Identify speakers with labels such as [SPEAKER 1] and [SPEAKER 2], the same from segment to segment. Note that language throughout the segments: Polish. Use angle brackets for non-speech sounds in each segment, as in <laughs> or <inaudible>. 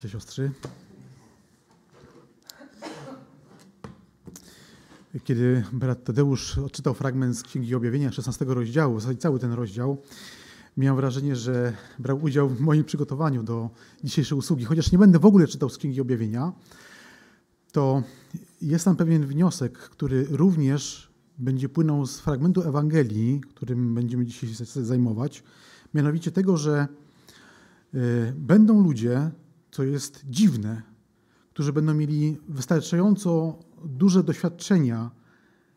[SPEAKER 1] Cześć siostry. Kiedy brat Tadeusz odczytał fragment z Księgi Objawienia 16 rozdziału, cały ten rozdział, miałem wrażenie, że brał udział w moim przygotowaniu do dzisiejszej usługi. Chociaż nie będę w ogóle czytał z Księgi Objawienia, to jest tam pewien wniosek, który również będzie płynął z fragmentu Ewangelii, którym będziemy dzisiaj zajmować, mianowicie tego, że y, będą ludzie, co jest dziwne, którzy będą mieli wystarczająco duże doświadczenia,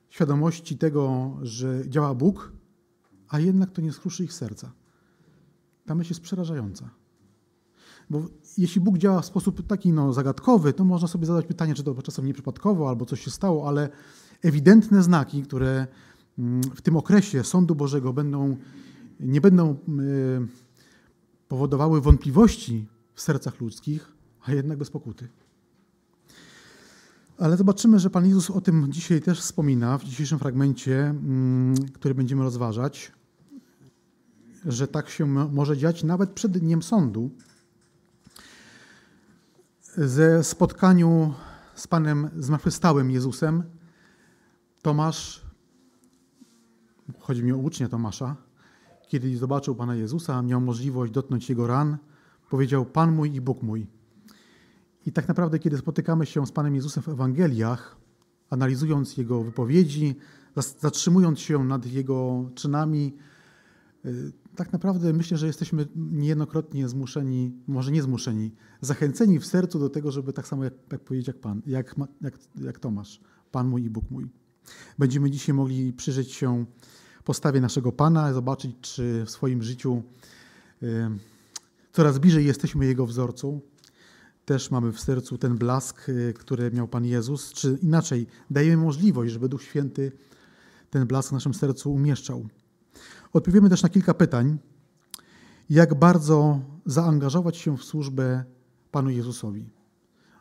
[SPEAKER 1] świadomości tego, że działa Bóg, a jednak to nie skruszy ich serca. Ta myśl jest przerażająca. Bo jeśli Bóg działa w sposób taki no, zagadkowy, to można sobie zadać pytanie, czy to czasem nieprzypadkowo, albo coś się stało, ale ewidentne znaki, które mm, w tym okresie sądu Bożego będą, nie będą powodowały wątpliwości w sercach ludzkich, a jednak bez pokuty. Ale zobaczymy, że Pan Jezus o tym dzisiaj też wspomina w dzisiejszym fragmencie, mm, który będziemy rozważać, że tak się może dziać nawet przed dniem sądu. Ze spotkaniu z Panem zmartwychwstałym Jezusem, Tomasz, chodzi mi o ucznia Tomasza, kiedy zobaczył Pana Jezusa, miał możliwość dotknąć Jego ran, powiedział Pan mój i Bóg mój. I tak naprawdę, kiedy spotykamy się z Panem Jezusem w Ewangeliach, analizując Jego wypowiedzi, zatrzymując się nad Jego czynami, y, tak naprawdę myślę, że jesteśmy niejednokrotnie zmuszeni, może nie zmuszeni, zachęceni w sercu do tego, żeby tak samo jak, jak Pan, jak, jak, jak Tomasz, Pan mój i Bóg mój. Będziemy dzisiaj mogli przyjrzeć się postawie naszego Pana, zobaczyć, czy w swoim życiu y, coraz bliżej jesteśmy Jego wzorcą. Też mamy w sercu ten blask, y, który miał Pan Jezus, czy inaczej, dajemy możliwość, żeby Duch Święty ten blask w naszym sercu umieszczał. Odpowiemy też na kilka pytań. Jak bardzo zaangażować się w służbę Panu Jezusowi?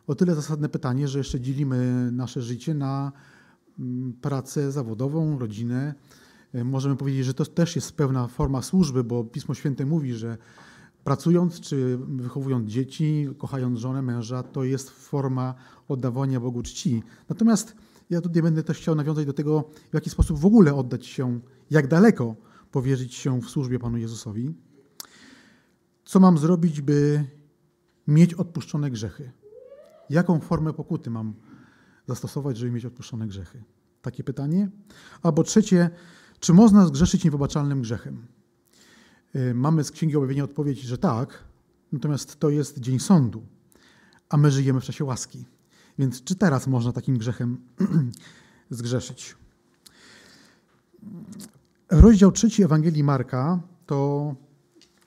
[SPEAKER 1] O tyle zasadne pytanie, że jeszcze dzielimy nasze życie na mm, pracę zawodową, rodzinę. Y, możemy powiedzieć, że to też jest pewna forma służby, bo Pismo Święte mówi, że pracując czy wychowując dzieci, kochając żonę, męża, to jest forma oddawania Bogu czci. Natomiast ja tutaj będę też chciał nawiązać do tego, w jaki sposób w ogóle oddać się, jak daleko powierzyć się w służbie Panu Jezusowi. Co mam zrobić, by mieć odpuszczone grzechy? Jaką formę pokuty mam zastosować, żeby mieć odpuszczone grzechy? Takie pytanie. Albo trzecie, czy można zgrzeszyć niewybaczalnym grzechem? Y, mamy z Księgi Objawienia odpowiedź, że tak, natomiast to jest dzień sądu, a my żyjemy w czasie łaski. Więc czy teraz można takim grzechem <clears throat> zgrzeszyć? Rozdział trzeci Ewangelii Marka to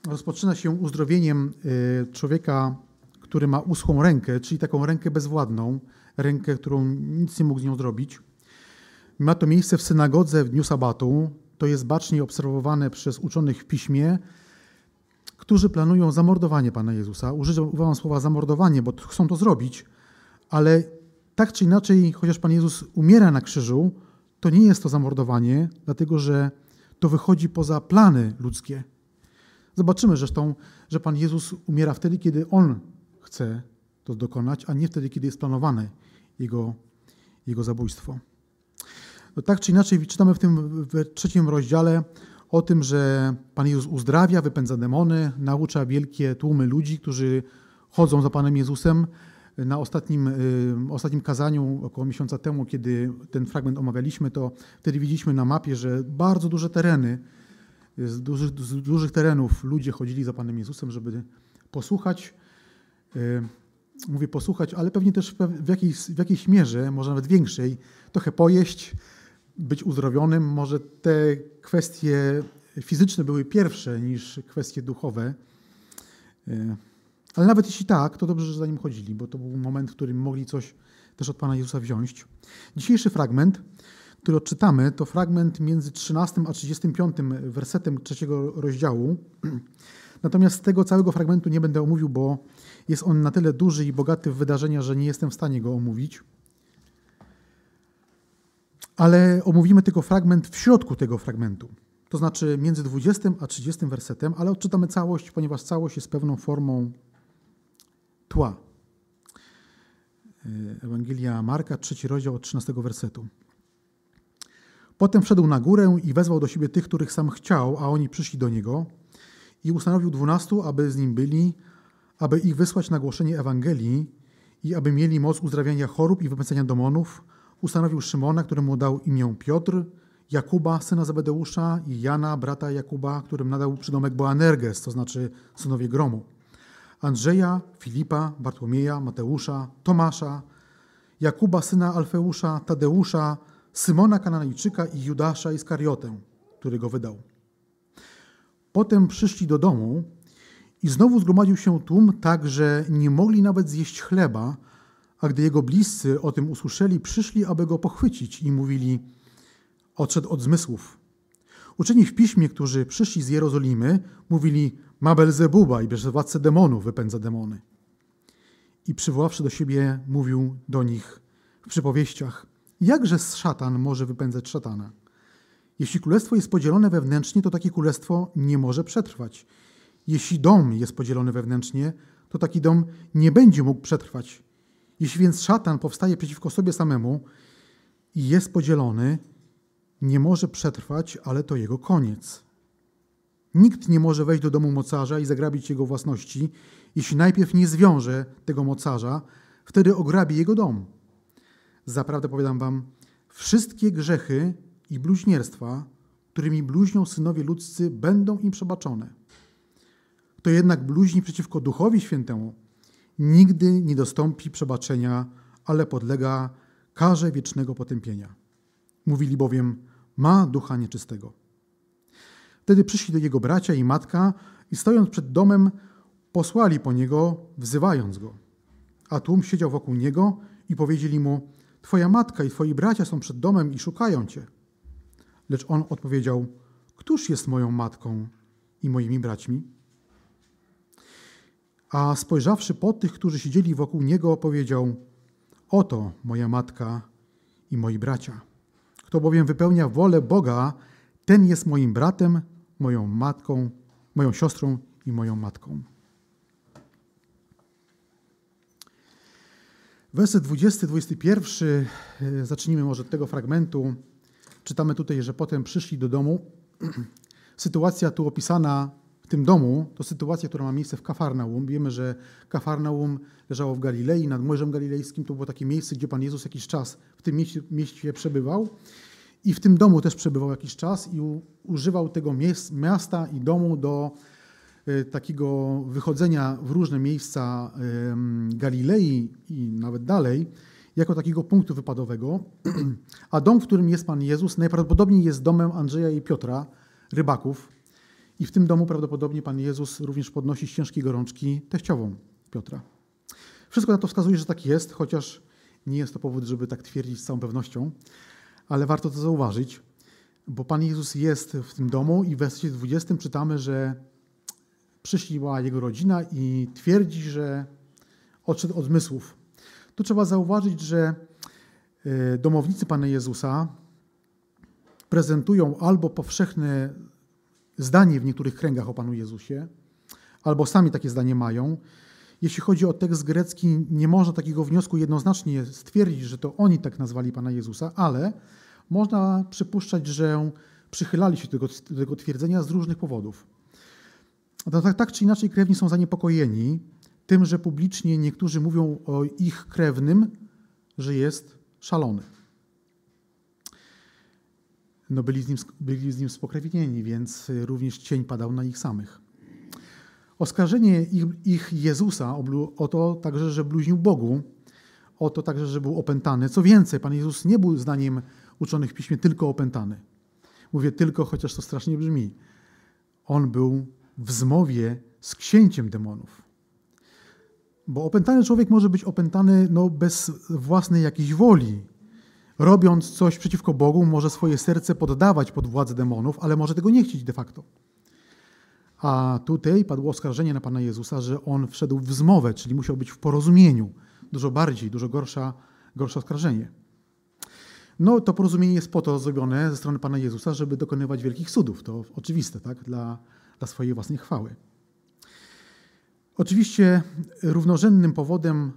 [SPEAKER 1] rozpoczyna się uzdrowieniem y, człowieka, który ma uschłą rękę, czyli taką rękę bezwładną, rękę, którą nic nie mógł z nią zrobić. Ma to miejsce w synagodze w dniu sabatu, to jest bacznie obserwowane przez uczonych w piśmie, którzy planują zamordowanie Pana Jezusa. Używam słowa zamordowanie, bo chcą to zrobić, ale tak czy inaczej, chociaż Pan Jezus umiera na krzyżu, to nie jest to zamordowanie, dlatego że to wychodzi poza plany ludzkie. Zobaczymy zresztą, że Pan Jezus umiera wtedy, kiedy On chce to dokonać, a nie wtedy, kiedy jest planowane Jego, jego zabójstwo. No tak czy inaczej, czytamy w tym w trzecim rozdziale o tym, że Pan Jezus uzdrawia, wypędza demony, naucza wielkie tłumy ludzi, którzy chodzą za Panem Jezusem. Na ostatnim, y, ostatnim kazaniu, około miesiąca temu, kiedy ten fragment omawialiśmy, to wtedy widzieliśmy na mapie, że bardzo duże tereny, z dużych, z dużych terenów ludzie chodzili za Panem Jezusem, żeby posłuchać. Y, mówię posłuchać, ale pewnie też w jakiejś, w jakiejś mierze, może nawet większej, trochę pojeść, być uzdrowionym. Może te kwestie fizyczne były pierwsze niż kwestie duchowe. E, ale nawet jeśli tak, to dobrze, że za nim chodzili, bo to był moment, w którym mogli coś też od Pana Jezusa wziąć. Dzisiejszy fragment, który odczytamy, to fragment między 13 a 35 wersetem trzeciego rozdziału. <clears throat> Natomiast tego całego fragmentu nie będę omówił, bo jest on na tyle duży i bogaty w wydarzenia, że nie jestem w stanie go omówić ale omówimy tylko fragment w środku tego fragmentu. To znaczy między 20 a 30 wersetem, ale odczytamy całość, ponieważ całość jest pewną formą tła. Ewangelia Marka, trzeci rozdział od 13 wersetu. Potem wszedł na górę i wezwał do siebie tych, których sam chciał, a oni przyszli do niego i ustanowił dwunastu, aby z nim byli, aby ich wysłać na głoszenie Ewangelii i aby mieli moc uzdrawiania chorób i wypędzania demonów. Ustanowił Szymona, któremu dał imię Piotr, Jakuba, syna Zebedeusza i Jana, brata Jakuba, którym nadał przydomek Boanerges, to znaczy synowie gromu. Andrzeja, Filipa, Bartłomieja, Mateusza, Tomasza, Jakuba, syna Alfeusza, Tadeusza, Symona Kananejczyka i Judasza Iskariotę, który go wydał. Potem przyszli do domu i znowu zgromadził się tłum tak, że nie mogli nawet zjeść chleba, a gdy jego bliscy o tym usłyszeli, przyszli, aby go pochwycić i mówili, odszedł od zmysłów. Uczeni w piśmie, którzy przyszli z Jerozolimy, mówili, ma Belzebuba i władcę demonów, wypędza demony. I przywoławszy do siebie, mówił do nich w przypowieściach, jakże szatan może wypędzać szatana? Jeśli królestwo jest podzielone wewnętrznie, to takie królestwo nie może przetrwać. Jeśli dom jest podzielony wewnętrznie, to taki dom nie będzie mógł przetrwać. Jeśli więc szatan powstaje przeciwko sobie samemu i jest podzielony, nie może przetrwać, ale to jego koniec. Nikt nie może wejść do domu mocarza i zagrabić jego własności, jeśli najpierw nie zwiąże tego mocarza, wtedy ograbi jego dom. Zaprawdę powiadam wam, wszystkie grzechy i bluźnierstwa, którymi bluźnią synowie ludzcy, będą im przebaczone. Kto jednak bluźni przeciwko Duchowi Świętemu, nigdy nie dostąpi przebaczenia, ale podlega karze wiecznego potępienia. Mówili bowiem, ma ducha nieczystego. Wtedy przyszli do jego bracia i matka i stojąc przed domem, posłali po niego, wzywając go. A tłum siedział wokół niego i powiedzieli mu: Twoja matka i twoi bracia są przed domem i szukają cię. Lecz on odpowiedział: Któż jest moją matką i moimi braćmi? A spojrzawszy po tych, którzy siedzieli wokół niego, powiedział: Oto moja matka i moi bracia. Kto bowiem wypełnia wolę Boga, ten jest moim bratem, moją matką, moją siostrą i moją matką. Werset 20-21, e, zacznijmy może od tego fragmentu. Czytamy tutaj, że potem przyszli do domu. <clears throat> Sytuacja tu opisana w tym domu to sytuacja, która ma miejsce w Kafarnaum. Wiemy, że Kafarnaum leżało w Galilei, nad Morzem Galilejskim. To było takie miejsce, gdzie Pan Jezus jakiś czas w tym mieście, mieście przebywał. I w tym domu też przebywał jakiś czas i u, używał tego miasta i domu do y, takiego wychodzenia w różne miejsca y, Galilei i nawet dalej, jako takiego punktu wypadowego. <clears throat> A dom, w którym jest Pan Jezus, najprawdopodobniej jest domem Andrzeja i Piotra, rybaków. I w tym domu prawdopodobnie Pan Jezus również podnosi z ciężkiej gorączki teściową Piotra. Wszystko na to wskazuje, że tak jest, chociaż nie jest to powód, żeby tak twierdzić z całą pewnością ale warto to zauważyć, bo Pan Jezus jest w tym domu i w wersecie 20 czytamy, że przyszła jego rodzina i twierdzi, że odszedł od zmysłów. Tu trzeba zauważyć, że e, domownicy Pana Jezusa prezentują albo powszechne zdanie w niektórych kręgach o Panu Jezusie, albo sami takie zdanie mają. Jeśli chodzi o tekst grecki, nie można takiego wniosku jednoznacznie stwierdzić, że to oni tak nazwali Pana Jezusa, ale można przypuszczać, że przychylali się do tego, do tego twierdzenia z różnych powodów. Tak, tak czy inaczej krewni są zaniepokojeni tym, że publicznie niektórzy mówią o ich krewnym, że jest szalony. No byli, z nim, byli z nim spokrewnieni, więc również cień padał na nich samych. Oskarżenie ich, ich Jezusa o to także, że bluźnił Bogu, o to także, że był opętany. Co więcej, Pan Jezus nie był zdaniem uczonych w piśmie tylko opętany. Mówię tylko, chociaż to strasznie brzmi. On był w zmowie z księciem demonów. Bo opętany człowiek może być opętany no, bez własnej jakiejś woli. Robiąc coś przeciwko Bogu, może swoje serce poddawać pod władzę demonów, ale może tego nie chcieć de facto. A tutaj padło oskarżenie na Pana Jezusa, że on wszedł w zmowę, czyli musiał być w porozumieniu. Dużo bardziej, dużo gorsza, gorsze oskarżenie. No to porozumienie jest po to zrobione ze strony Pana Jezusa, żeby dokonywać wielkich cudów. To oczywiste, tak? Dla, dla swojej własnej chwały. Oczywiście równorzędnym powodem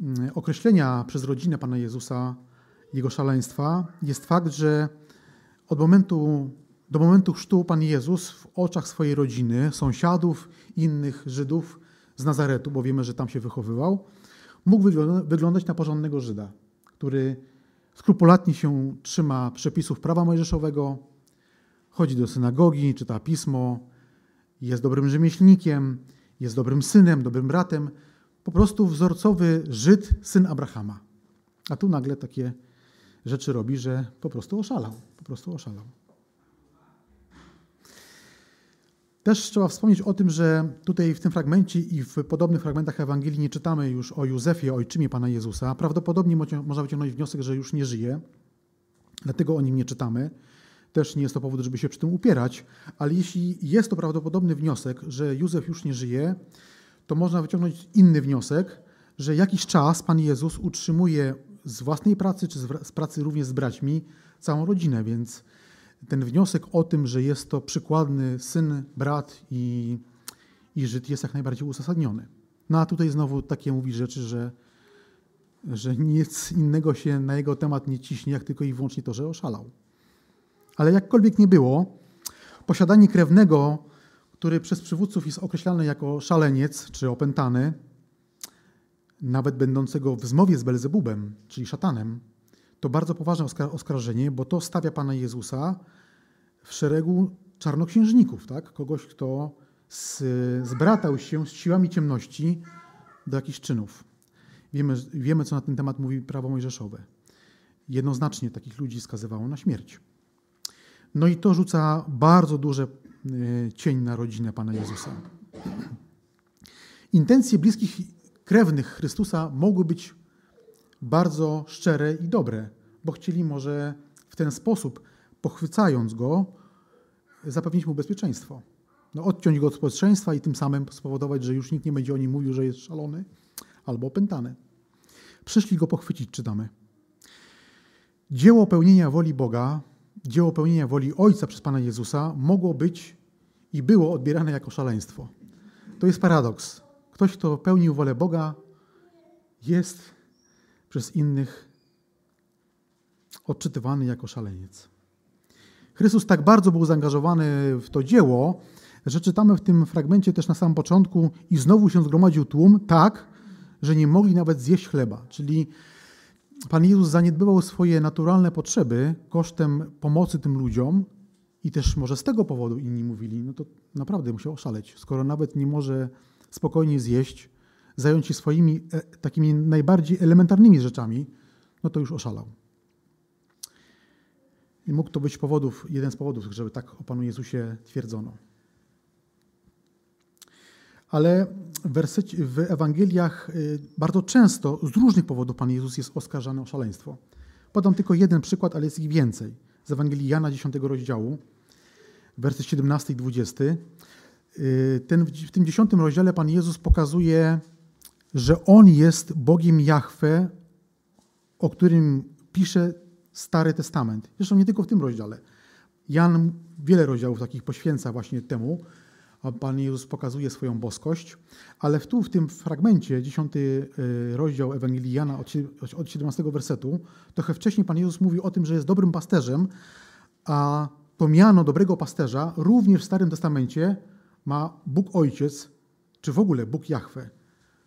[SPEAKER 1] mm, określenia przez rodzinę Pana Jezusa jego szaleństwa jest fakt, że od momentu do momentu chrztu Pan Jezus w oczach swojej rodziny, sąsiadów, innych Żydów z Nazaretu, bo wiemy, że tam się wychowywał, mógł wyglądać na porządnego Żyda, który skrupulatnie się trzyma przepisów prawa mojżeszowego, chodzi do synagogi, czyta pismo, jest dobrym rzemieślnikiem, jest dobrym synem, dobrym bratem, po prostu wzorcowy Żyd, syn Abrahama. A tu nagle takie rzeczy robi, że po prostu oszalał, po prostu oszalał. Też trzeba wspomnieć o tym, że tutaj w tym fragmencie i w podobnych fragmentach Ewangelii nie czytamy już o Józefie, ojczymie Pana Jezusa. Prawdopodobnie można wyciągnąć wniosek, że już nie żyje, dlatego o nim nie czytamy. Też nie jest to powód, żeby się przy tym upierać, ale jeśli jest to prawdopodobny wniosek, że Józef już nie żyje, to można wyciągnąć inny wniosek, że jakiś czas Pan Jezus utrzymuje z własnej pracy, czy z pracy również z braćmi, całą rodzinę, więc ten wniosek o tym, że jest to przykładny syn, brat i, i Żyd jest jak najbardziej uzasadniony. No a tutaj znowu takie mówi rzeczy, że, że nic innego się na jego temat nie ciśnie, jak tylko i wyłącznie to, że oszalał. Ale jakkolwiek nie było, posiadanie krewnego, który przez przywódców jest określany jako szaleniec czy opętany, nawet będącego w zmowie z Belzebubem, czyli szatanem, to bardzo poważne oskarżenie, bo to stawia Pana Jezusa w szeregu czarnoksiężników, tak? kogoś, kto z, zbratał się z siłami ciemności do jakichś czynów. Wiemy, wiemy, co na ten temat mówi prawo mojżeszowe. Jednoznacznie takich ludzi skazywało na śmierć. No i to rzuca bardzo duży cień na rodzinę Pana Jezusa. Intencje bliskich krewnych Chrystusa mogły być bardzo szczere i dobre, bo chcieli może w ten sposób, pochwycając go, zapewnić mu bezpieczeństwo. No, odciąć go od społeczeństwa i tym samym spowodować, że już nikt nie będzie o nim mówił, że jest szalony albo opętany. Przyszli go pochwycić, czytamy. Dzieło pełnienia woli Boga, dzieło pełnienia woli Ojca przez Pana Jezusa mogło być i było odbierane jako szaleństwo. To jest paradoks. Ktoś, kto pełnił wolę Boga, jest przez innych odczytywany jako szaleniec. Chrystus tak bardzo był zaangażowany w to dzieło, że czytamy w tym fragmencie też na samym początku i znowu się zgromadził tłum tak, że nie mogli nawet zjeść chleba. Czyli Pan Jezus zaniedbywał swoje naturalne potrzeby kosztem pomocy tym ludziom i też może z tego powodu inni mówili, no to naprawdę musiał oszaleć, skoro nawet nie może spokojnie zjeść, zająć się swoimi e, takimi najbardziej elementarnymi rzeczami, no to już oszalał. I mógł to być powodów, jeden z powodów, żeby tak o Panu Jezusie twierdzono. Ale w, wersecie, w Ewangeliach y, bardzo często z różnych powodów Pan Jezus jest oskarżany o szaleństwo. Podam tylko jeden przykład, ale jest ich więcej. Z Ewangelii Jana 10 rozdziału, wersy 17 i 20. Y, ten, w tym 10 rozdziale Pan Jezus pokazuje że On jest Bogiem Jahwe, o którym pisze Stary Testament. Zresztą nie tylko w tym rozdziale. Jan wiele rozdziałów takich poświęca właśnie temu, a Pan Jezus pokazuje swoją boskość, ale tu w tym fragmencie, dziesiąty y, rozdział Ewangelii Jana od 17 wersetu, trochę wcześniej Pan Jezus mówi o tym, że jest dobrym pasterzem, a to miano dobrego pasterza również w Starym Testamencie ma Bóg Ojciec, czy w ogóle Bóg Jahwe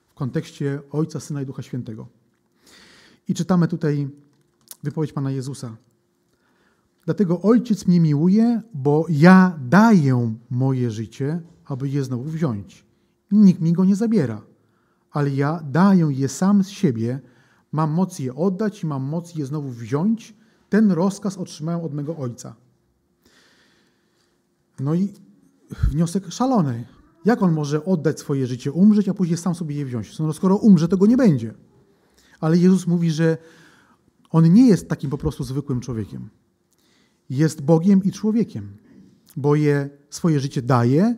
[SPEAKER 1] w kontekście Ojca, Syna i Ducha Świętego. I czytamy tutaj wypowiedź Pana Jezusa. Dlatego Ojciec mnie miłuje, bo ja daję moje życie, aby je znowu wziąć. Nikt mi go nie zabiera, ale ja daję je sam z siebie, mam moc je oddać i mam moc je znowu wziąć. Ten rozkaz otrzymałem od mego Ojca. No i wniosek szalony. Jak on może oddać swoje życie, umrzeć, a później sam sobie je wziąć? No, skoro umrze, to go nie będzie. Ale Jezus mówi, że on nie jest takim po prostu zwykłym człowiekiem. Jest Bogiem i człowiekiem, bo je swoje życie daje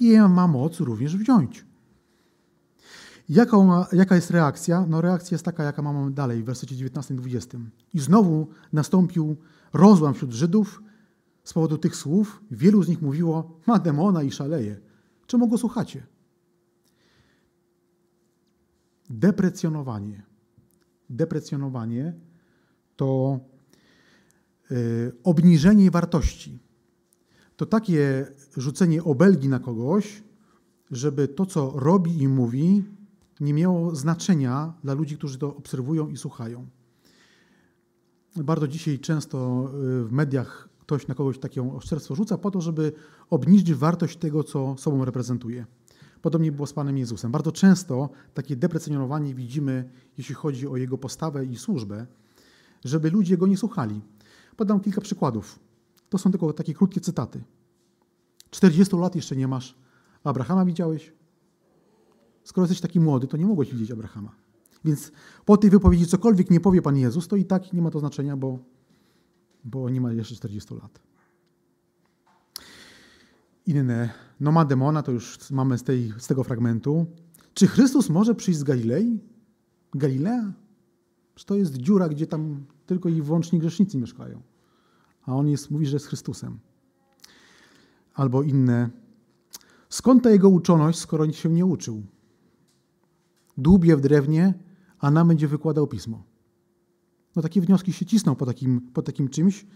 [SPEAKER 1] i je ma moc również wziąć. Jaka, jaka jest reakcja? No reakcja jest taka, jaka mamy dalej w wersecie 19-20. I znowu nastąpił rozłam wśród Żydów z powodu tych słów. Wielu z nich mówiło, ma demona i szaleje. Czemu go słuchacie? deprecjonowanie. Deprecjonowanie to y, obniżenie wartości. To takie rzucenie obelgi na kogoś, żeby to, co robi i mówi, nie miało znaczenia dla ludzi, którzy to obserwują i słuchają. Bardzo dzisiaj często y, w mediach ktoś na kogoś takie oszczerstwo rzuca po to, żeby obniżyć wartość tego, co sobą reprezentuje. Podobnie było z Panem Jezusem. Bardzo często takie deprecjonowanie widzimy, jeśli chodzi o Jego postawę i służbę, żeby ludzie Go nie słuchali. Podam kilka przykładów. To są tylko takie krótkie cytaty. 40 lat jeszcze nie masz. Abrahama widziałeś? Skoro jesteś taki młody, to nie mogłeś widzieć Abrahama. Więc po tej wypowiedzi cokolwiek nie powie Pan Jezus, to i tak nie ma to znaczenia, bo, bo nie ma jeszcze 40 lat. Inne, no ma demona, to już mamy z, tej, z tego fragmentu. Czy Chrystus może przyjść z Galilei? Galilea? Czy to jest dziura, gdzie tam tylko i wyłącznie grzesznicy mieszkają? A on jest, mówi, że jest Chrystusem. Albo inne. Skąd ta jego uczoność, skoro nic się nie uczył? Dłubie w drewnie, a nam będzie wykładał pismo. No takie wnioski się cisną po takim, po takim czymś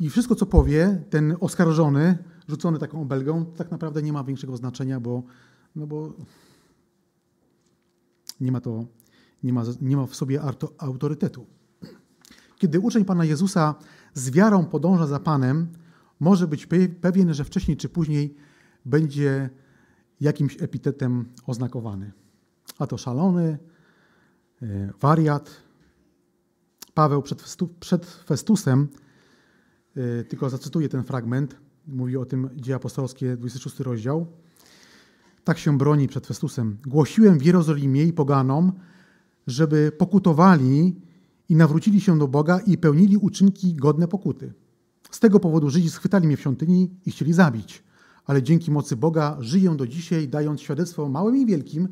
[SPEAKER 1] i wszystko, co powie ten oskarżony, rzucony taką obelgą, tak naprawdę nie ma większego znaczenia, bo, no bo nie ma to, nie ma, nie ma w sobie autorytetu. Kiedy uczeń Pana Jezusa z wiarą podąża za Panem, może być pewien, że wcześniej czy później będzie jakimś epitetem oznakowany. A to szalony, e, wariat. Paweł przed, przed Festusem, e, tylko zacytuję ten fragment, mówi o tym Dzieje Apostolskie, 26 rozdział. Tak się broni przed Festusem. Głosiłem w Jerozolimie i poganom, żeby pokutowali i nawrócili się do Boga i pełnili uczynki godne pokuty. Z tego powodu Żydzi schwytali mnie w świątyni i chcieli zabić. Ale dzięki mocy Boga żyję do dzisiaj, dając świadectwo małym i wielkim,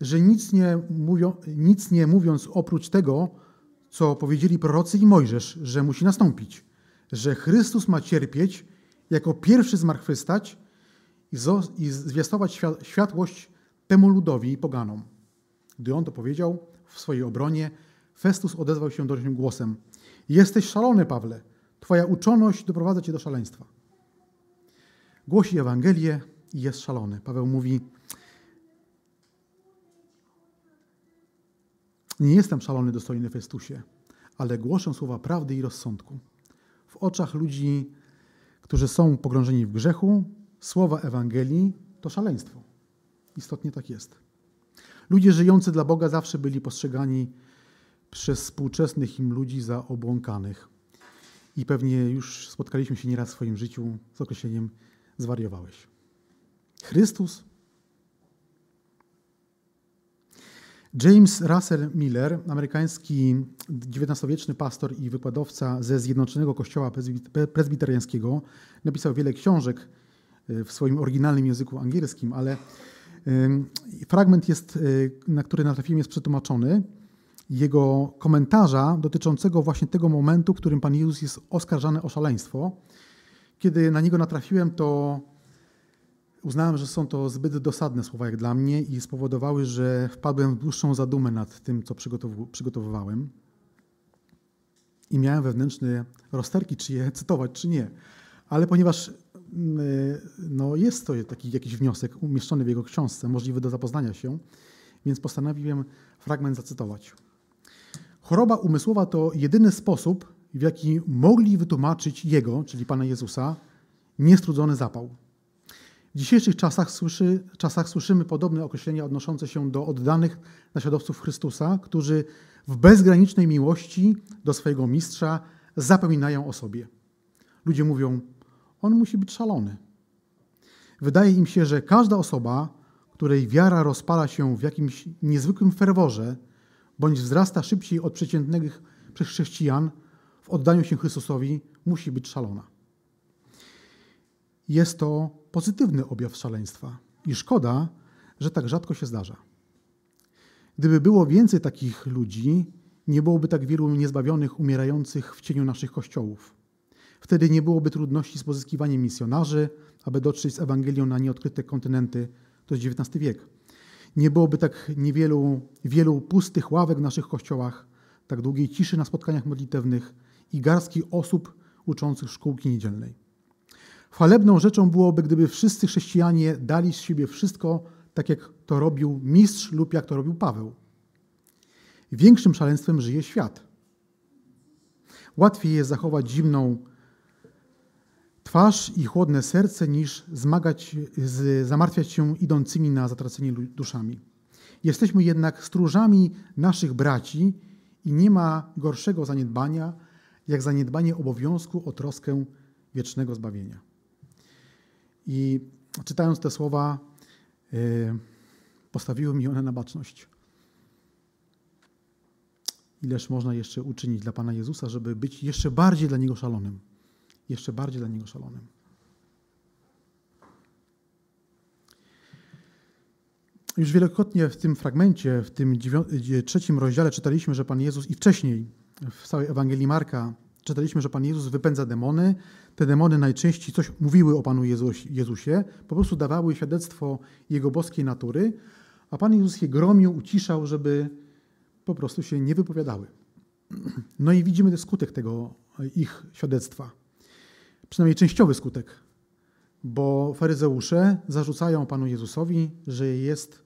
[SPEAKER 1] że nic nie, mówią, nic nie mówiąc oprócz tego, co powiedzieli prorocy i Mojżesz, że musi nastąpić, że Chrystus ma cierpieć, jako pierwszy zmartwychwstać i zwiastować światłość temu ludowi i poganom. Gdy on to powiedział w swojej obronie, Festus odezwał się doraźnym głosem: Jesteś szalony, Pawle. Twoja uczoność doprowadza cię do szaleństwa. Głosi Ewangelię i jest szalony. Paweł mówi: Nie jestem szalony, dostojny Festusie, ale głoszę słowa prawdy i rozsądku. W oczach ludzi, którzy są pogrążeni w grzechu, słowa Ewangelii to szaleństwo. Istotnie tak jest. Ludzie żyjący dla Boga zawsze byli postrzegani przez współczesnych im ludzi za obłąkanych. I pewnie już spotkaliśmy się nieraz w swoim życiu z określeniem zwariowałeś. Chrystus James Russell Miller, amerykański XIX-wieczny pastor i wykładowca ze Zjednoczonego Kościoła Prezbiteriańskiego, napisał wiele książek e, w swoim oryginalnym języku angielskim, ale fragment, jest, e, na który natrafiłem, jest przetłumaczony. Jego komentarza dotyczącego właśnie tego momentu, w którym Pan Jezus jest oskarżany o szaleństwo. Kiedy na niego natrafiłem, to Uznałem, że są to zbyt dosadne słowa jak dla mnie i spowodowały, że wpadłem w dłuższą zadumę nad tym, co przygotowywałem. I miałem wewnętrzne rozterki, czy je cytować, czy nie. Ale ponieważ mm, no, jest to taki jakiś wniosek umieszczony w jego książce, możliwy do zapoznania się, więc postanowiłem fragment zacytować. Choroba umysłowa to jedyny sposób, w jaki mogli wytłumaczyć Jego, czyli Pana Jezusa, niestrudzony zapał. W dzisiejszych czasach, słyszy, czasach słyszymy podobne określenia odnoszące się do oddanych naśladowców Chrystusa, którzy w bezgranicznej miłości do swojego mistrza zapominają o sobie. Ludzie mówią, on musi być szalony. Wydaje im się, że każda osoba, której wiara rozpala się w jakimś niezwykłym ferworze, bądź wzrasta szybciej od przeciętnych przez chrześcijan w oddaniu się Chrystusowi, musi być szalona. Jest to pozytywny objaw szaleństwa. I szkoda, że tak rzadko się zdarza. Gdyby było więcej takich ludzi, nie byłoby tak wielu niezbawionych umierających w cieniu naszych kościołów. Wtedy nie byłoby trudności z pozyskiwaniem misjonarzy, aby dotrzeć z Ewangelią na nieodkryte kontynenty. To jest XIX wiek. nie byłoby tak niewielu wielu pustych ławek w naszych kościołach, tak długiej ciszy na spotkaniach modlitewnych i garstki osób uczących szkółki niedzielnej. Chwalebną rzeczą byłoby, gdyby wszyscy chrześcijanie dali z siebie wszystko, tak jak to robił mistrz lub jak to robił Paweł. Większym szaleństwem żyje świat. Łatwiej jest zachować zimną twarz i chłodne serce, niż zmagać, z, zamartwiać się idącymi na zatracenie duszami. Jesteśmy jednak stróżami naszych braci i nie ma gorszego zaniedbania, jak zaniedbanie obowiązku o troskę wiecznego zbawienia. I czytając te słowa, yy, postawiły mi one na baczność. Ileż można jeszcze uczynić dla Pana Jezusa, żeby być jeszcze bardziej dla Niego szalonym jeszcze bardziej dla Niego szalonym. Już wielokrotnie w tym fragmencie, w tym trzecim rozdziale czytaliśmy, że Pan Jezus i wcześniej w całej Ewangelii Marka czytaliśmy, że Pan Jezus wypędza demony. Te demony najczęściej coś mówiły o Panu Jezusie, po prostu dawały świadectwo Jego boskiej natury, a Pan Jezus je gromił, uciszał, żeby po prostu się nie wypowiadały. No i widzimy skutek tego ich świadectwa przynajmniej częściowy skutek, bo faryzeusze zarzucają Panu Jezusowi, że jest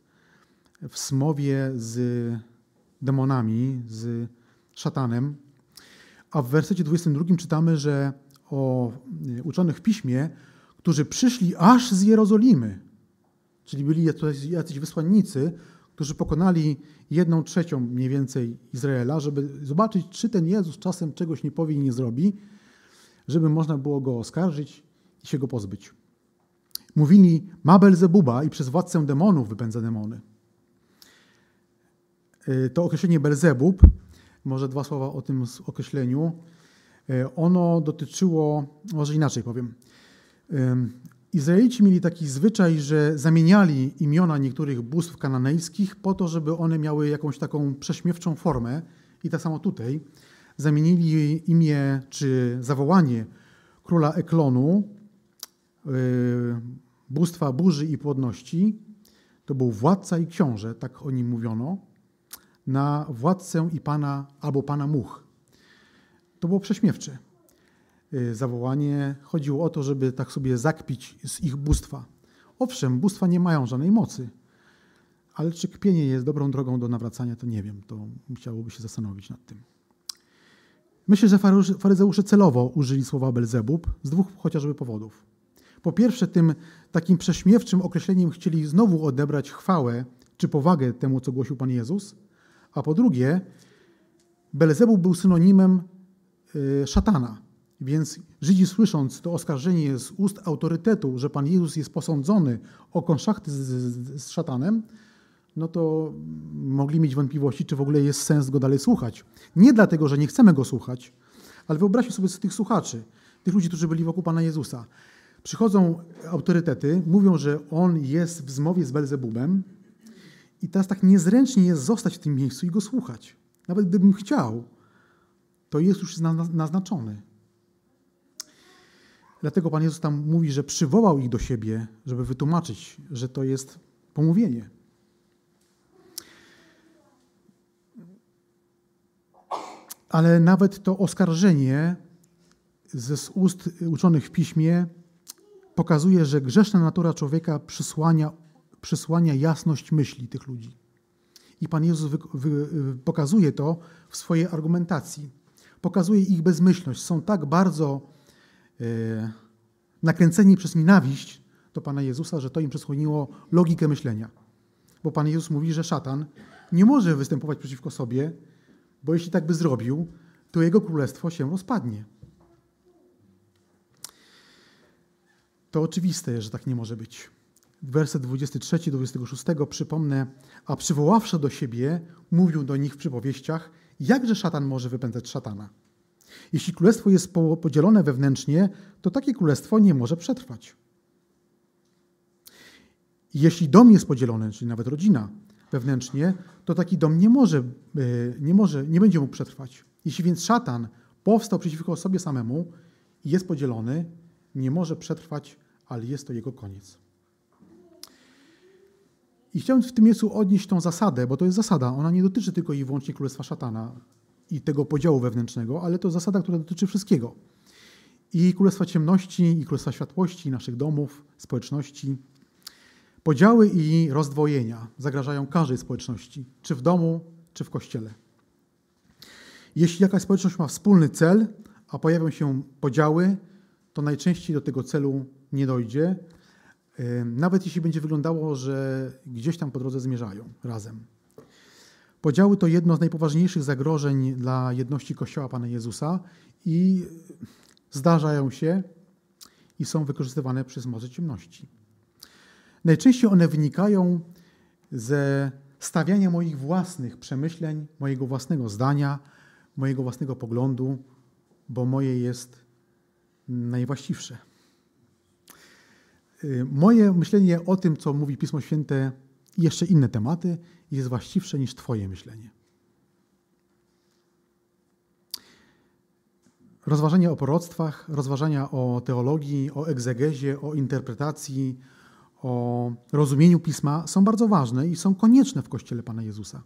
[SPEAKER 1] w smowie z demonami, z szatanem, a w wersecie 22 czytamy, że o uczonych w piśmie, którzy przyszli aż z Jerozolimy, czyli byli jacyś wysłannicy, którzy pokonali jedną trzecią mniej więcej Izraela, żeby zobaczyć, czy ten Jezus czasem czegoś nie powie i nie zrobi, żeby można było go oskarżyć i się go pozbyć. Mówili, ma Belzebuba i przez władcę demonów wypędza demony. Y, to określenie Belzebub, może dwa słowa o tym określeniu, y, ono dotyczyło, może inaczej powiem. Izraelici mieli taki zwyczaj, że zamieniali imiona niektórych bóstw kananejskich po to, żeby one miały jakąś taką prześmiewczą formę. I tak samo tutaj zamienili imię czy zawołanie króla Eklonu, yy, bóstwa burzy i płodności, to był władca i książę, tak o nim mówiono, na władcę i pana albo pana much. To było prześmiewcze yy, zawołanie. Chodziło o to, żeby tak sobie zakpić z ich bóstwa. Owszem, bóstwa nie mają żadnej mocy, ale czy kpienie jest dobrą drogą do nawracania, to nie wiem. To musiałoby się zastanowić nad tym. Myślę, że faryzeusze celowo użyli słowa Belzebub z dwóch chociażby powodów. Po pierwsze, tym takim prześmiewczym określeniem chcieli znowu odebrać chwałę czy powagę temu, co głosił Pan Jezus, a po drugie, Belzebub był synonimem y, szatana. Więc Żydzi słysząc to oskarżenie z ust autorytetu, że Pan Jezus jest posądzony o konszachty z, z, z szatanem, no to mogli mieć wątpliwości, czy w ogóle jest sens go dalej słuchać. Nie dlatego, że nie chcemy go słuchać, ale wyobraźcie sobie tych słuchaczy, tych ludzi, którzy byli wokół Pana Jezusa. Przychodzą autorytety, mówią, że On jest w zmowie z Belzebubem i teraz tak niezręcznie jest zostać w tym miejscu i go słuchać. Nawet gdybym chciał, to jest już naznaczony. Dlatego Pan Jezus tam mówi, że przywołał ich do siebie, żeby wytłumaczyć, że to jest pomówienie. ale nawet to oskarżenie ze ust uczonych w piśmie pokazuje, że grzeszna natura człowieka przysłania, przysłania jasność myśli tych ludzi. I Pan Jezus wy, wy, pokazuje to w swojej argumentacji. Pokazuje ich bezmyślność. Są tak bardzo e, nakręceni przez nienawiść do Pana Jezusa, że to im przysłoniło logikę myślenia. Bo Pan Jezus mówi, że szatan nie może występować przeciwko sobie, bo jeśli tak by zrobił, to jego królestwo się rozpadnie. To oczywiste, że tak nie może być. Werset 23 do 26 przypomnę, a przywoławszy do siebie, mówił do nich w przypowieściach, jakże szatan może wypędzać szatana. Jeśli królestwo jest podzielone wewnętrznie, to takie królestwo nie może przetrwać. Jeśli dom jest podzielony, czyli nawet rodzina, wewnętrznie, to taki dom nie może, e, nie może, nie będzie mógł przetrwać. Jeśli więc szatan powstał przeciwko sobie samemu i jest podzielony, nie może przetrwać, ale jest to jego koniec. I chciałem w tym miejscu odnieść tą zasadę, bo to jest zasada. Ona nie dotyczy tylko i wyłącznie Królestwa Szatana i tego podziału wewnętrznego, ale to zasada, która dotyczy wszystkiego. I Królestwa Ciemności, i Królestwa Światłości, naszych domów, społeczności. Podziały i rozdwojenia zagrażają każdej społeczności, czy w domu, czy w kościele. Jeśli jakaś społeczność ma wspólny cel, a pojawią się podziały, to najczęściej do tego celu nie dojdzie, nawet jeśli będzie wyglądało, że gdzieś tam po drodze zmierzają razem. Podziały to jedno z najpoważniejszych zagrożeń dla jedności Kościoła Pana Jezusa i zdarzają się i są wykorzystywane przez moce ciemności. Najczęściej one wynikają ze stawiania moich własnych przemyśleń, mojego własnego zdania, mojego własnego poglądu, bo moje jest najwłaściwsze. Y, moje myślenie o tym, co mówi Pismo Święte i jeszcze inne tematy, jest właściwsze niż Twoje myślenie. Rozważania o proroctwach, rozważania o teologii, o egzegezie, o interpretacji, o rozumieniu pisma są bardzo ważne i są konieczne w Kościele Pana Jezusa.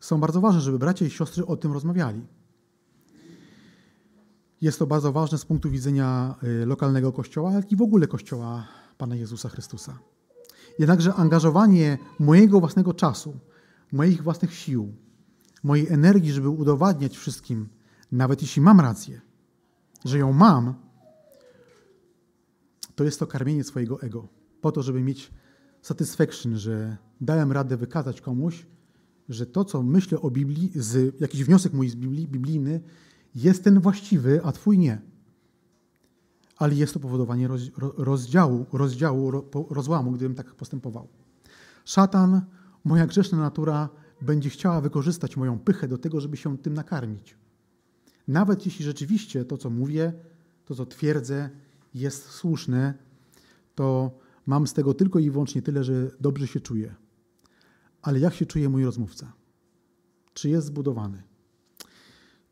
[SPEAKER 1] Są bardzo ważne, żeby bracia i siostry o tym rozmawiali. Jest to bardzo ważne z punktu widzenia y, lokalnego kościoła, jak i w ogóle kościoła Pana Jezusa Chrystusa. Jednakże angażowanie mojego własnego czasu, moich własnych sił, mojej energii, żeby udowadniać wszystkim, nawet jeśli mam rację, że ją mam, to jest to karmienie swojego ego, po to, żeby mieć satisfaction, że dałem radę wykazać komuś, że to, co myślę o Biblii, z, jakiś wniosek mój z Biblii, biblijny, jest ten właściwy, a twój nie. Ale jest to powodowanie rozdziału, rozdziału, rozłamu, gdybym tak postępował. Szatan, moja grzeszna natura, będzie chciała wykorzystać moją pychę do tego, żeby się tym nakarmić. Nawet jeśli rzeczywiście to, co mówię, to, co twierdzę, jest słuszne, to mam z tego tylko i wyłącznie tyle, że dobrze się czuję. Ale jak się czuje mój rozmówca? Czy jest zbudowany?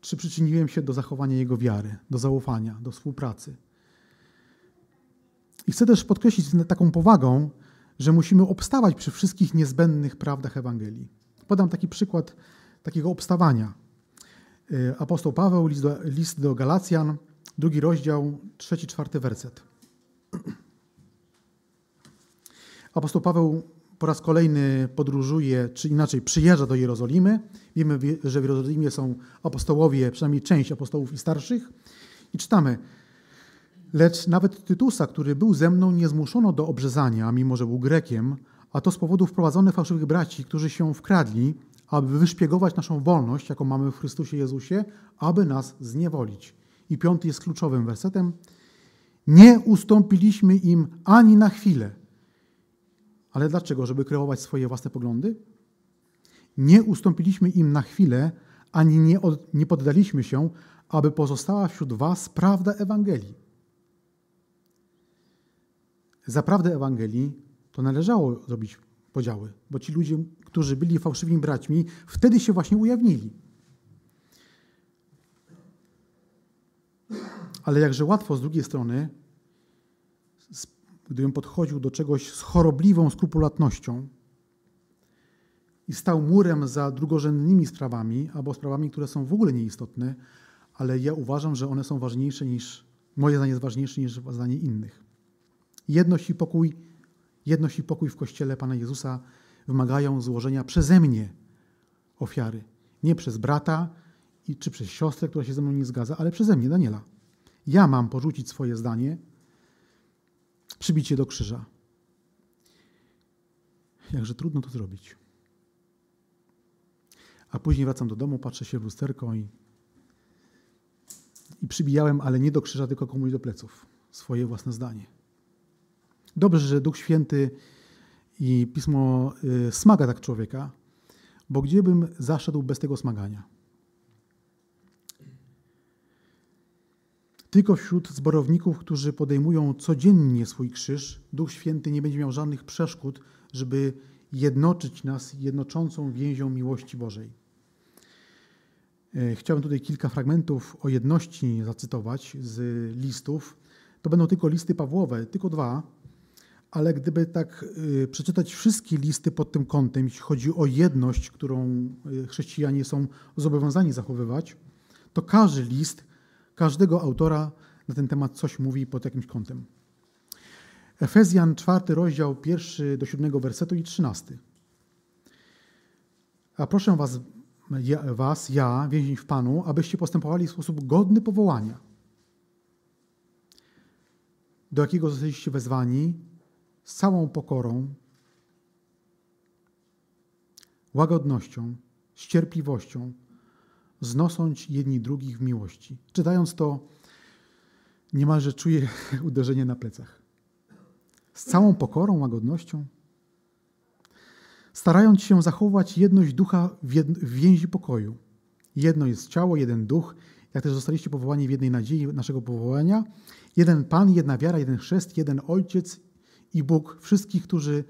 [SPEAKER 1] Czy przyczyniłem się do zachowania jego wiary, do zaufania, do współpracy? I chcę też podkreślić z taką powagą, że musimy obstawać przy wszystkich niezbędnych prawdach Ewangelii. Podam taki przykład takiego obstawania. Y, apostoł Paweł, list do, list do Galacjan, drugi rozdział, trzeci, czwarty werset. <clears throat> Apostoł Paweł po raz kolejny podróżuje, czy inaczej przyjeżdża do Jerozolimy. Wiemy, że w Jerozolimie są apostołowie, przynajmniej część apostołów i starszych. I czytamy, lecz nawet Tytusa, który był ze mną, nie zmuszono do obrzezania, mimo że był Grekiem, a to z powodu wprowadzonych fałszywych braci, którzy się wkradli, aby wyszpiegować naszą wolność, jaką mamy w Chrystusie Jezusie, aby nas zniewolić. I piąty jest kluczowym wersetem. Nie ustąpiliśmy im ani na chwilę, ale dlaczego? Żeby kreować swoje własne poglądy? Nie ustąpiliśmy im na chwilę, ani nie, od, nie poddaliśmy się, aby pozostała wśród Was prawda Ewangelii. Za prawdę Ewangelii to należało zrobić podziały, bo ci ludzie, którzy byli fałszywymi braćmi, wtedy się właśnie ujawnili. Ale jakże łatwo z drugiej strony gdybym podchodził do czegoś z chorobliwą skrupulatnością i stał murem za drugorzędnymi sprawami albo sprawami, które są w ogóle nieistotne, ale ja uważam, że one są ważniejsze niż, moje zdanie jest ważniejsze niż zdanie innych. Jedność i pokój, jedność i pokój w Kościele Pana Jezusa wymagają złożenia przeze mnie ofiary. Nie przez brata czy przez siostrę, która się ze mną nie zgadza, ale przeze mnie, Daniela. Ja mam porzucić swoje zdanie, przybić je do krzyża. Jakże trudno to zrobić. A później wracam do domu, patrzę się w lusterko i, i przybijałem, ale nie do krzyża, tylko komuś do pleców. Swoje własne zdanie. Dobrze, że Duch Święty i Pismo y, smaga tak człowieka, bo gdziebym zaszedł bez tego smagania? Tylko wśród zborowników, którzy podejmują codziennie swój krzyż, Duch Święty nie będzie miał żadnych przeszkód, żeby jednoczyć nas jednoczącą więzią miłości Bożej. E, chciałbym tutaj kilka fragmentów o jedności zacytować z listów. To będą tylko listy Pawłowe, tylko dwa, Ale gdyby tak y, przeczytać wszystkie listy pod tym kątem, jeśli chodzi o jedność, którą y, chrześcijanie są zobowiązani zachowywać, to każdy list, każdego autora na ten temat coś mówi pod jakimś kątem. Efezjan, czwarty rozdział, pierwszy do siódmego wersetu i trzynasty. A proszę was, ja, was, ja, więzień w Panu, abyście postępowali w sposób godny powołania, do jakiego zostaliście wezwani z całą pokorą, łagodnością, z cierpliwością, znosąc jedni drugich w miłości. Czytając to, niemalże czuję <laughs> uderzenie na plecach. Z całą pokorą, łagodnością, starając się zachować jedność ducha w więzi pokoju. Jedno jest ciało, jeden duch, jak też zostaliście powołani w jednej nadziei naszego powołania. Jeden Pan, jedna wiara, jeden chrzest, jeden Ojciec i Bóg wszystkich, którzy,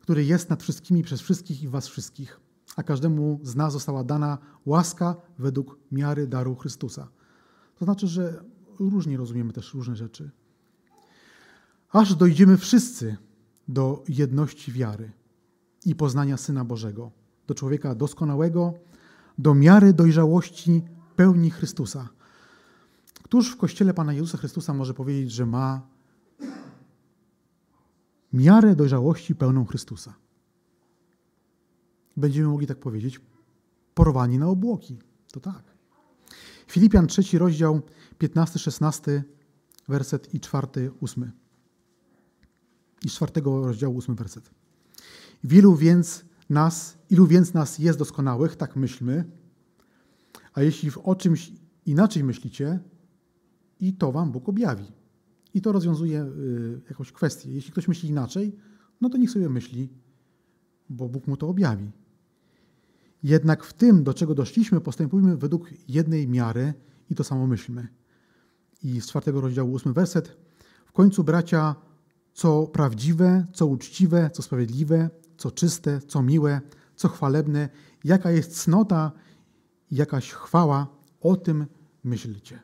[SPEAKER 1] który jest nad wszystkimi, przez wszystkich i was wszystkich. A każdemu z nas została dana łaska według miary daru Chrystusa. To znaczy, że różnie rozumiemy też różne rzeczy. Aż dojdziemy wszyscy do jedności wiary i poznania Syna Bożego, do człowieka doskonałego, do miary dojrzałości pełni Chrystusa. Któż w Kościele Pana Jezusa Chrystusa może powiedzieć, że ma miarę dojrzałości pełną Chrystusa? Będziemy mogli tak powiedzieć, porwani na obłoki. To tak. Filipian trzeci rozdział, 15-16, werset i czwarty, ósmy. I z czwartego rozdziału ósmy werset. Wielu więc nas, ilu więc nas jest doskonałych, tak myślmy, a jeśli o czymś inaczej myślicie, i to wam Bóg objawi. I to rozwiązuje y, jakąś kwestię. Jeśli ktoś myśli inaczej, no to niech sobie myśli, bo Bóg mu to objawi. Jednak w tym, do czego doszliśmy, postępujmy według jednej miary i to samo myślmy. I z czwartego rozdziału ósmy werset. W końcu, bracia, co prawdziwe, co uczciwe, co sprawiedliwe, co czyste, co miłe, co chwalebne, jaka jest cnota, jakaś chwała, o tym myślcie.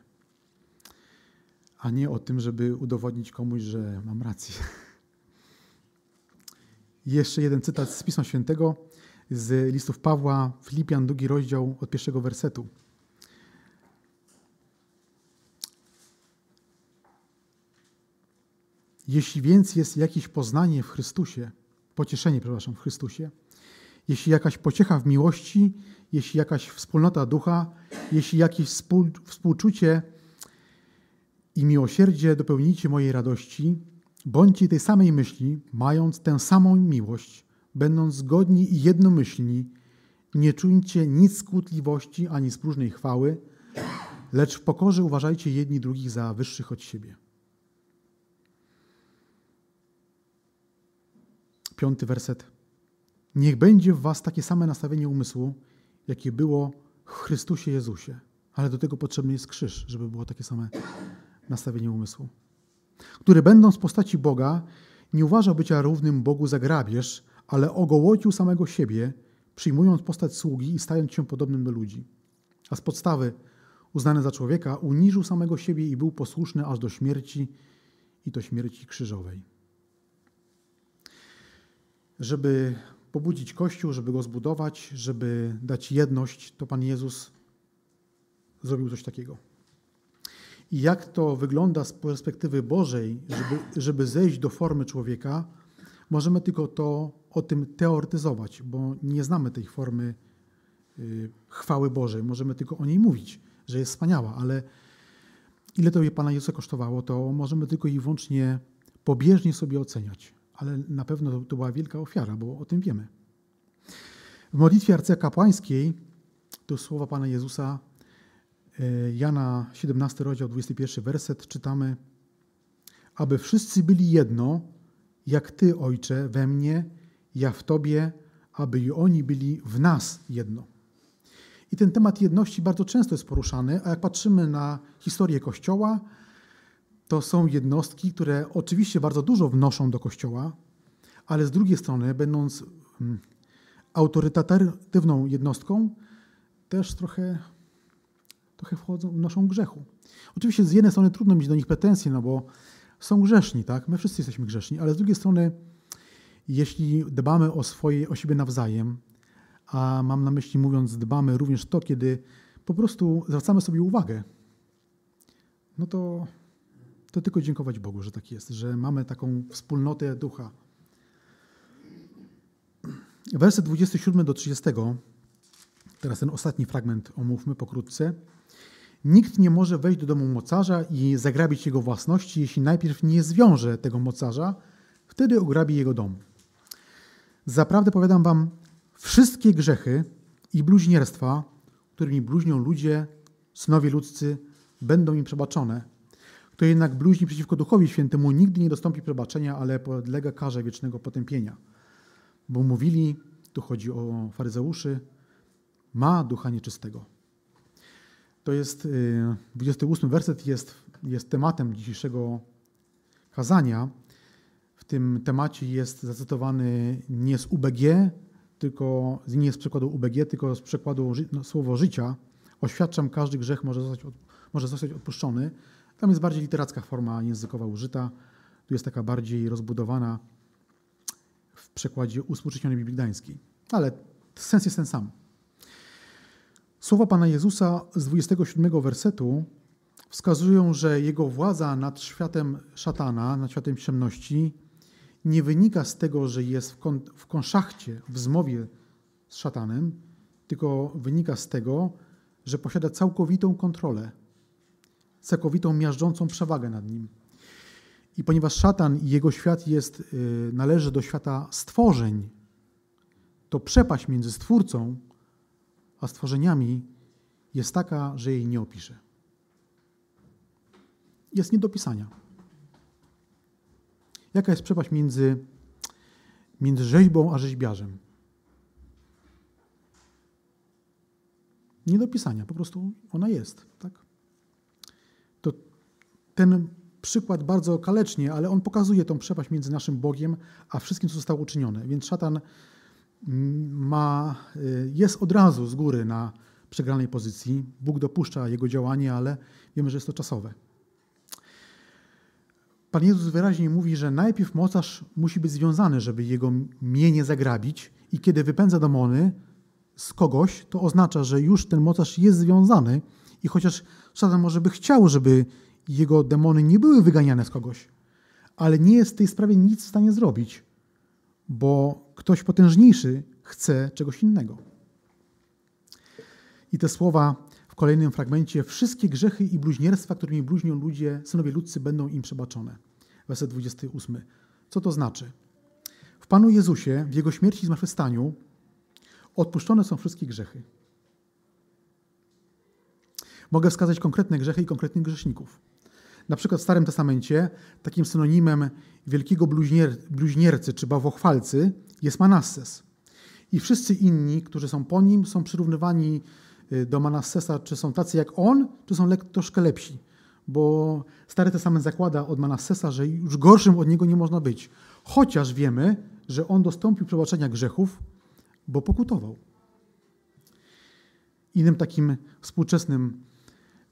[SPEAKER 1] A nie o tym, żeby udowodnić komuś, że mam rację. <laughs> Jeszcze jeden cytat z Pisma Świętego z listów Pawła, Filipian, drugi rozdział od pierwszego wersetu. Jeśli więc jest jakieś poznanie w Chrystusie, pocieszenie, przepraszam, w Chrystusie, jeśli jakaś pociecha w miłości, jeśli jakaś wspólnota ducha, jeśli jakieś współ, współczucie i miłosierdzie dopełnijcie mojej radości, bądźcie tej samej myśli, mając tę samą miłość, będąc zgodni i jednomyślni, nie czujcie nic skłótliwości ani z próżnej chwały, lecz w pokorze uważajcie jedni drugich za wyższych od siebie. Piąty werset. Niech będzie w was takie same nastawienie umysłu, jakie było w Chrystusie Jezusie. Ale do tego potrzebny jest krzyż, żeby było takie same nastawienie umysłu. Który będąc w postaci Boga, nie uważał bycia równym Bogu za grabież, ale ogołocił samego siebie, przyjmując postać sługi i stając się podobnym do ludzi. A z podstawy, uznany za człowieka, uniżył samego siebie i był posłuszny aż do śmierci i to śmierci krzyżowej żeby pobudzić Kościół, żeby go zbudować, żeby dać jedność, to Pan Jezus zrobił coś takiego. I jak to wygląda z perspektywy Bożej, żeby, żeby zejść do formy człowieka, możemy tylko to o tym teoretyzować, bo nie znamy tej formy y, chwały Bożej. Możemy tylko o niej mówić, że jest wspaniała, ale ile to Pana Jezusa kosztowało, to możemy tylko i wyłącznie pobieżnie sobie oceniać ale na pewno to, była wielka ofiara, bo o tym wiemy. W modlitwie arcykapłańskiej, to słowa Pana Jezusa, e, Jana 17 rozdział 21 werset, czytamy aby wszyscy byli jedno, jak Ty, Ojcze, we mnie, ja w Tobie, aby i oni byli w nas jedno. I ten temat jedności bardzo często jest poruszany, a jak patrzymy na historię Kościoła, to są jednostki, które oczywiście bardzo dużo wnoszą do Kościoła, ale z drugiej strony, będąc mm, autorytatywną jednostką, też trochę, trochę wchodzą, wnoszą grzechu. Oczywiście z jednej strony trudno mieć do nich pretensje, no bo są grzeszni, tak? My wszyscy jesteśmy grzeszni, ale z drugiej strony, jeśli dbamy o swoje, o siebie nawzajem, a mam na myśli mówiąc dbamy również to, kiedy po prostu zwracamy sobie uwagę, no to, to tylko dziękować Bogu, że tak jest, że mamy taką wspólnotę ducha. Werset 27 do 30, teraz ten ostatni fragment omówmy pokrótce. Nikt nie może wejść do domu mocarza i zagrabić jego własności, jeśli najpierw nie zwiąże tego mocarza, wtedy ograbi jego dom. Zaprawdę powiadam wam, wszystkie grzechy i bluźnierstwa, którymi bluźnią ludzie, synowie ludzcy, będą im przebaczone. Kto jednak bluźni przeciwko Duchowi Świętemu, nigdy nie dostąpi przebaczenia, ale podlega karze wiecznego potępienia. Bo mówili, tu chodzi o faryzeuszy, ma ducha nieczystego. To jest 28 y, werset, jest, jest tematem dzisiejszego kazania. W tym temacie jest zacytowany nie z UBG, tylko nie z przykładu UBG, tylko z przykładu no, słowo życia. Oświadczam, każdy grzech może zostać, może zostać odpuszczony. Tam jest bardziej literacka forma językowa użyta. Tu jest taka bardziej rozbudowana w przekładzie uspółcześnionej Biblii Gdańskiej. Ale sens jest ten sam. Słowa Pana Jezusa z 27 wersetu wskazują, że jego władza nad światem szatana, nad światem ciemności, nie wynika z tego, że jest w, kon, w konszachcie, w zmowie z szatanem, tylko wynika z tego, że posiada całkowitą kontrolę, całkowitą miażdżącą przewagę nad nim. I ponieważ szatan i jego świat jest, y, należy do świata stworzeń, to przepaść między stwórcą a stworzeniami jest taka, że jej nie opiszę. Jest nie do pisania. Jaka jest przepaść między, między rzeźbą a rzeźbiarzem? Nie do pisania, po prostu ona jest. Tak? To ten przykład bardzo kalecznie, ale on pokazuje tą przepaść między naszym Bogiem a wszystkim, co zostało uczynione. Więc szatan ma, y, jest od razu z góry na przegranej pozycji. Bóg dopuszcza jego działanie, ale wiemy, że jest to czasowe. Pan Jezus wyraźnie mówi, że najpierw mocarz musi być związany, żeby jego mienie zagrabić i kiedy wypędza demony z kogoś, to oznacza, że już ten mocarz jest związany i chociaż szatan może by chciał, żeby jego demony nie były wyganiane z kogoś, ale nie jest w tej sprawie nic w stanie zrobić, bo ktoś potężniejszy chce czegoś innego. I te słowa w kolejnym fragmencie: Wszystkie grzechy i bluźnierstwa, którymi bluźnią ludzie, synowie ludzcy, będą im przebaczone. Werset 28. Co to znaczy? W Panu Jezusie, w Jego śmierci i zmartwychwstaniu odpuszczone są wszystkie grzechy. Mogę wskazać konkretne grzechy i konkretnych grzeszników. Na przykład w Starym Testamencie takim synonimem wielkiego bluźnier, bluźniercy czy bawłochwalcy jest Manasses. I wszyscy inni, którzy są po nim, są przyrównywani y, do Manassesa, czy są tacy jak on, czy są troszkę lepsi. Bo Stary Testament zakłada od Manassesa, że już gorszym od niego nie można być. Chociaż wiemy, że on dostąpił przebaczenia grzechów, bo pokutował. Innym takim współczesnym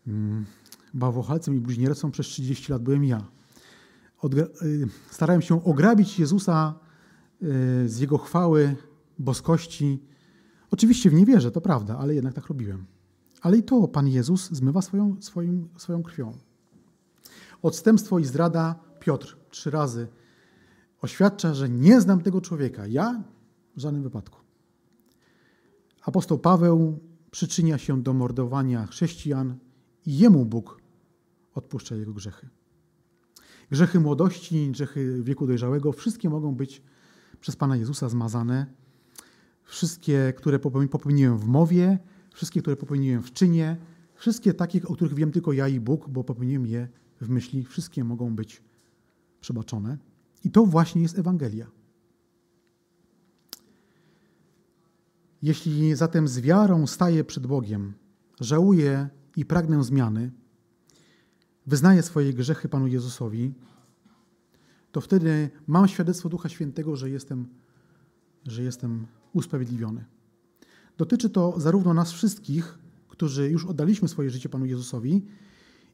[SPEAKER 1] mm, bawochalcem i bluźniercą przez 30 lat byłem ja. Y, starałem się ograbić Jezusa z Jego chwały, boskości. Oczywiście w nie wierzę, to prawda, ale jednak tak robiłem. Ale i to Pan Jezus zmywa swoją, swoim, swoją krwią. Odstępstwo i zdrada Piotr trzy razy oświadcza, że nie znam tego człowieka. Ja w żadnym wypadku. Apostoł Paweł przyczynia się do mordowania chrześcijan i jemu Bóg odpuszcza jego grzechy. Grzechy młodości, grzechy wieku dojrzałego, wszystkie mogą być przez Pana Jezusa zmazane. Wszystkie, które popełniłem w mowie, wszystkie, które popełniłem w czynie, wszystkie takie, o których wiem tylko ja i Bóg, bo popełniłem je w myśli, wszystkie mogą być przebaczone. I to właśnie jest Ewangelia. Jeśli zatem z wiarą staję przed Bogiem, żałuję i pragnę zmiany, wyznaję swoje grzechy Panu Jezusowi, to wtedy mam świadectwo Ducha Świętego, że jestem, że jestem usprawiedliwiony. Dotyczy to zarówno nas wszystkich, którzy już oddaliśmy swoje życie Panu Jezusowi,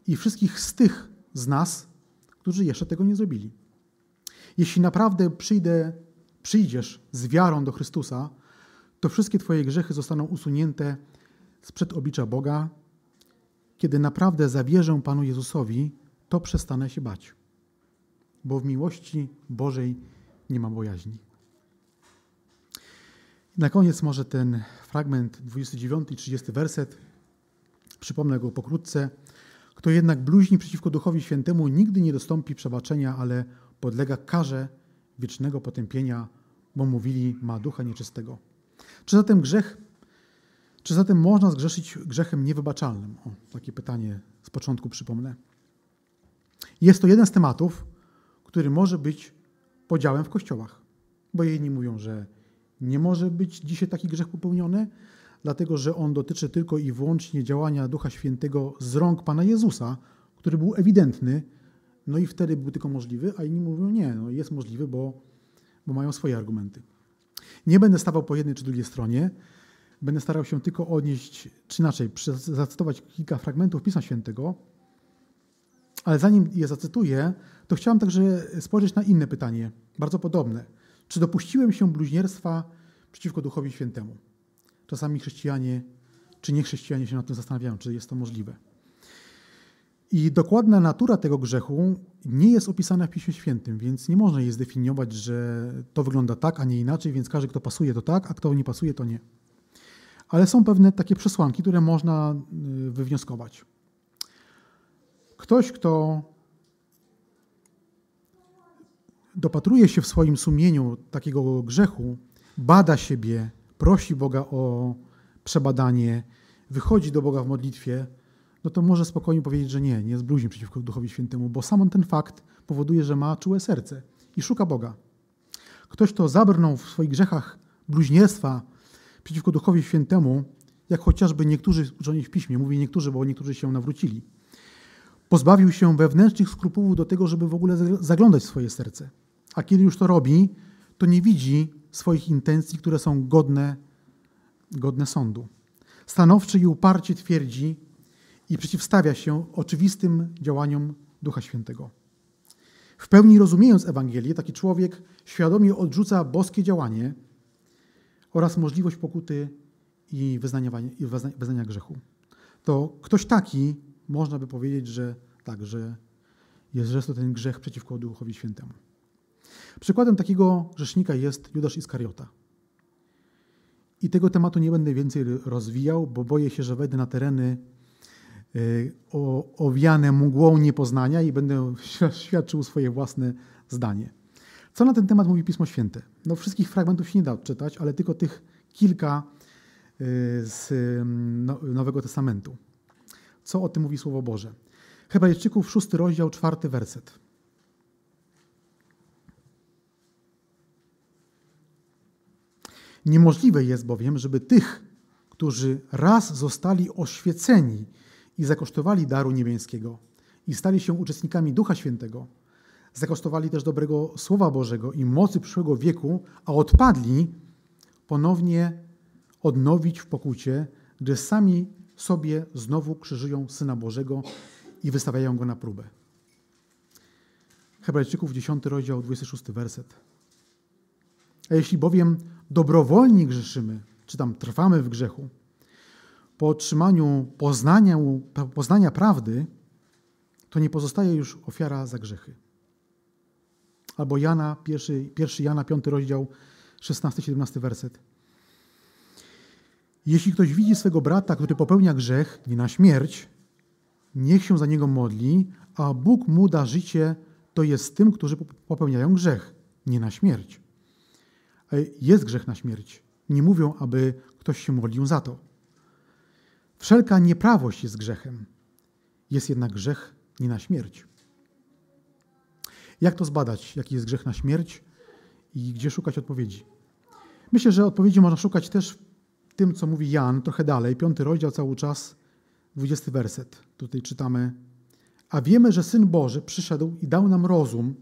[SPEAKER 1] i wszystkich z tych z nas, którzy jeszcze tego nie zrobili. Jeśli naprawdę przyjdę, przyjdziesz z wiarą do Chrystusa, to wszystkie Twoje grzechy zostaną usunięte sprzed oblicza Boga. Kiedy naprawdę zawierzę Panu Jezusowi, to przestanę się bać, bo w miłości Bożej nie ma bojaźni. Na koniec może ten fragment 29 i 30 werset. Przypomnę go pokrótce. Kto jednak bluźni przeciwko Duchowi Świętemu, nigdy nie dostąpi przebaczenia, ale podlega karze wiecznego potępienia, bo mówili, ma ducha nieczystego. Czy zatem grzech, czy zatem można zgrzeszyć grzechem niewybaczalnym? O, takie pytanie z początku przypomnę. Jest to jeden z tematów, który może być podziałem w kościołach, bo jedni mówią, że nie może być dzisiaj taki grzech popełniony, dlatego że on dotyczy tylko i wyłącznie działania Ducha Świętego z rąk Pana Jezusa, który był ewidentny, no i wtedy był tylko możliwy, a inni mówią, nie, no jest możliwy, bo, bo mają swoje argumenty. Nie będę stawał po jednej czy drugiej stronie, będę starał się tylko odnieść, czy inaczej, zacytować kilka fragmentów Pisma Świętego, ale zanim je zacytuję, to chciałem także spojrzeć na inne pytanie, bardzo podobne. Czy dopuściłem się bluźnierstwa przeciwko Duchowi Świętemu? Czasami chrześcijanie, czy nie chrześcijanie się nad tym zastanawiają, czy jest to możliwe. I dokładna natura tego grzechu nie jest opisana w Piśmie Świętym, więc nie można jej zdefiniować, że to wygląda tak, a nie inaczej, więc każdy, kto pasuje, to tak, a kto nie pasuje, to nie. Ale są pewne takie przesłanki, które można y, wywnioskować. Ktoś, kto dopatruje się w swoim sumieniu takiego grzechu, bada siebie, prosi Boga o przebadanie, wychodzi do Boga w modlitwie, no to może spokojnie powiedzieć, że nie, nie zbluźni przeciwko Duchowi Świętemu, bo sam ten fakt powoduje, że ma czułe serce i szuka Boga. Ktoś, kto zabrnął w swoich grzechach bluźnierstwa przeciwko Duchowi Świętemu, jak chociażby niektórzy uczeni w Piśmie, mówię niektórzy, bo niektórzy się nawrócili, pozbawił się wewnętrznych skrupułów do tego, żeby w ogóle zaglądać w swoje serce. A kiedy już to robi, to nie widzi swoich intencji, które są godne, godne sądu. Stanowczy i uparcie twierdzi i przeciwstawia się oczywistym działaniom Ducha Świętego. W pełni rozumiejąc Ewangelię, taki człowiek świadomie odrzuca boskie działanie oraz możliwość pokuty i wyznania, i wyznania grzechu. To ktoś taki, można by powiedzieć, że tak, że jest, że to ten grzech przeciwko Duchowi Świętemu. Przykładem takiego grzesznika jest Judasz Iskariota. I tego tematu nie będę więcej rozwijał, bo boję się, że wejdę na tereny y, owiane mgłą niepoznania i będę <laughs> świadczył swoje własne zdanie. Co na ten temat mówi Pismo Święte? No wszystkich fragmentów się nie da odczytać, ale tylko tych kilka y, z no, Nowego Testamentu. Co o tym mówi Słowo Boże? Hebrajczyków, szósty rozdział, czwarty werset. Niemożliwe jest bowiem, żeby tych, którzy raz zostali oświeceni i zakosztowali daru niebiańskiego i stali się uczestnikami Ducha Świętego, zakosztowali też dobrego Słowa Bożego i mocy przyszłego wieku, a odpadli, ponownie odnowić w pokucie, gdy sami sobie znowu krzyżują Syna Bożego i wystawiają Go na próbę. Hebrajczyków 10 rozdział 26 werset. A jeśli bowiem dobrowolnie grzeszymy, czy tam trwamy w grzechu, po otrzymaniu poznania, poznania prawdy, to nie pozostaje już ofiara za grzechy. Albo Jana, pierwszy, pierwszy Jana, piąty rozdział, 16-17 werset. Jeśli ktoś widzi swego brata, który popełnia grzech, nie na śmierć, niech się za niego modli, a Bóg mu da życie, to jest tym, którzy popełniają grzech, nie na śmierć. Jest grzech na śmierć. Nie mówią, aby ktoś się modlił za to. Wszelka nieprawość jest grzechem. Jest jednak grzech nie na śmierć. Jak to zbadać, jaki jest grzech na śmierć i gdzie szukać odpowiedzi? Myślę, że odpowiedzi można szukać też w tym, co mówi Jan trochę dalej, piąty rozdział cały czas, dwudziesty werset. Tutaj czytamy: A wiemy, że Syn Boży przyszedł i dał nam rozum,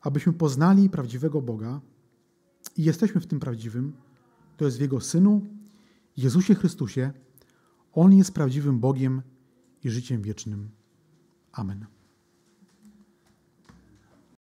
[SPEAKER 1] abyśmy poznali prawdziwego Boga i jesteśmy w tym prawdziwym, to jest w Jego Synu, Jezusie Chrystusie. On jest prawdziwym Bogiem i życiem wiecznym. Amen.